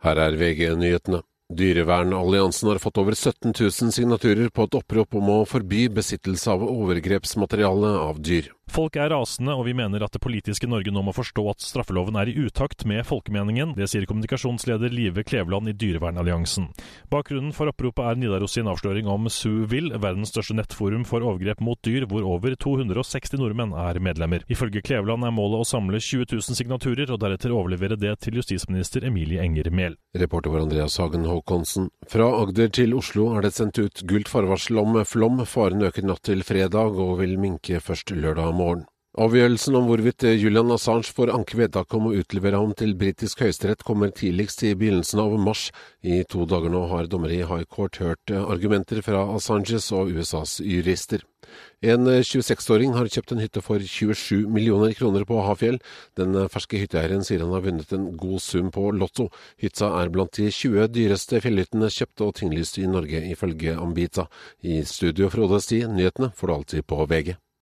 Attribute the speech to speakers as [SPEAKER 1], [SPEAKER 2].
[SPEAKER 1] Her er VG-nyhetene. Dyrevernalliansen har fått over 17 000 signaturer på et opprop om å forby besittelse av overgrepsmateriale av dyr.
[SPEAKER 2] Folk er rasende, og vi mener at det politiske Norge nå må forstå at straffeloven er i utakt med folkemeningen. Det sier kommunikasjonsleder Live Kleveland i Dyrevernalliansen. Bakgrunnen for oppropet er Nidaros sin avsløring om SuVIL, verdens største nettforum for overgrep mot dyr, hvor over 260 nordmenn er medlemmer. Ifølge Kleveland er målet å samle 20 000 signaturer, og deretter overlevere det til justisminister Emilie Enger Mehl.
[SPEAKER 1] Reporter var Andreas Hagen Håkonsen. Fra Agder til Oslo er det sendt ut gult farvarsel om flom. Faren øker natt til fredag og vil minke først lørdag morgen. Avgjørelsen om hvorvidt Julian Assange får anke vedtaket om å utlevere ham til britisk høyesterett kommer tidligst i begynnelsen av mars. I to dager nå har dommere i High Court hørt argumenter fra Assanges og USAs jurister. En 26-åring har kjøpt en hytte for 27 millioner kroner på Hafjell. Den ferske hytteeieren sier han har vunnet en god sum på Lotto. Hytta er blant de 20 dyreste fjellhyttene kjøpt og tinglyst i Norge, ifølge Ambita. I studio Frode Sti, nyhetene får du alltid på VG.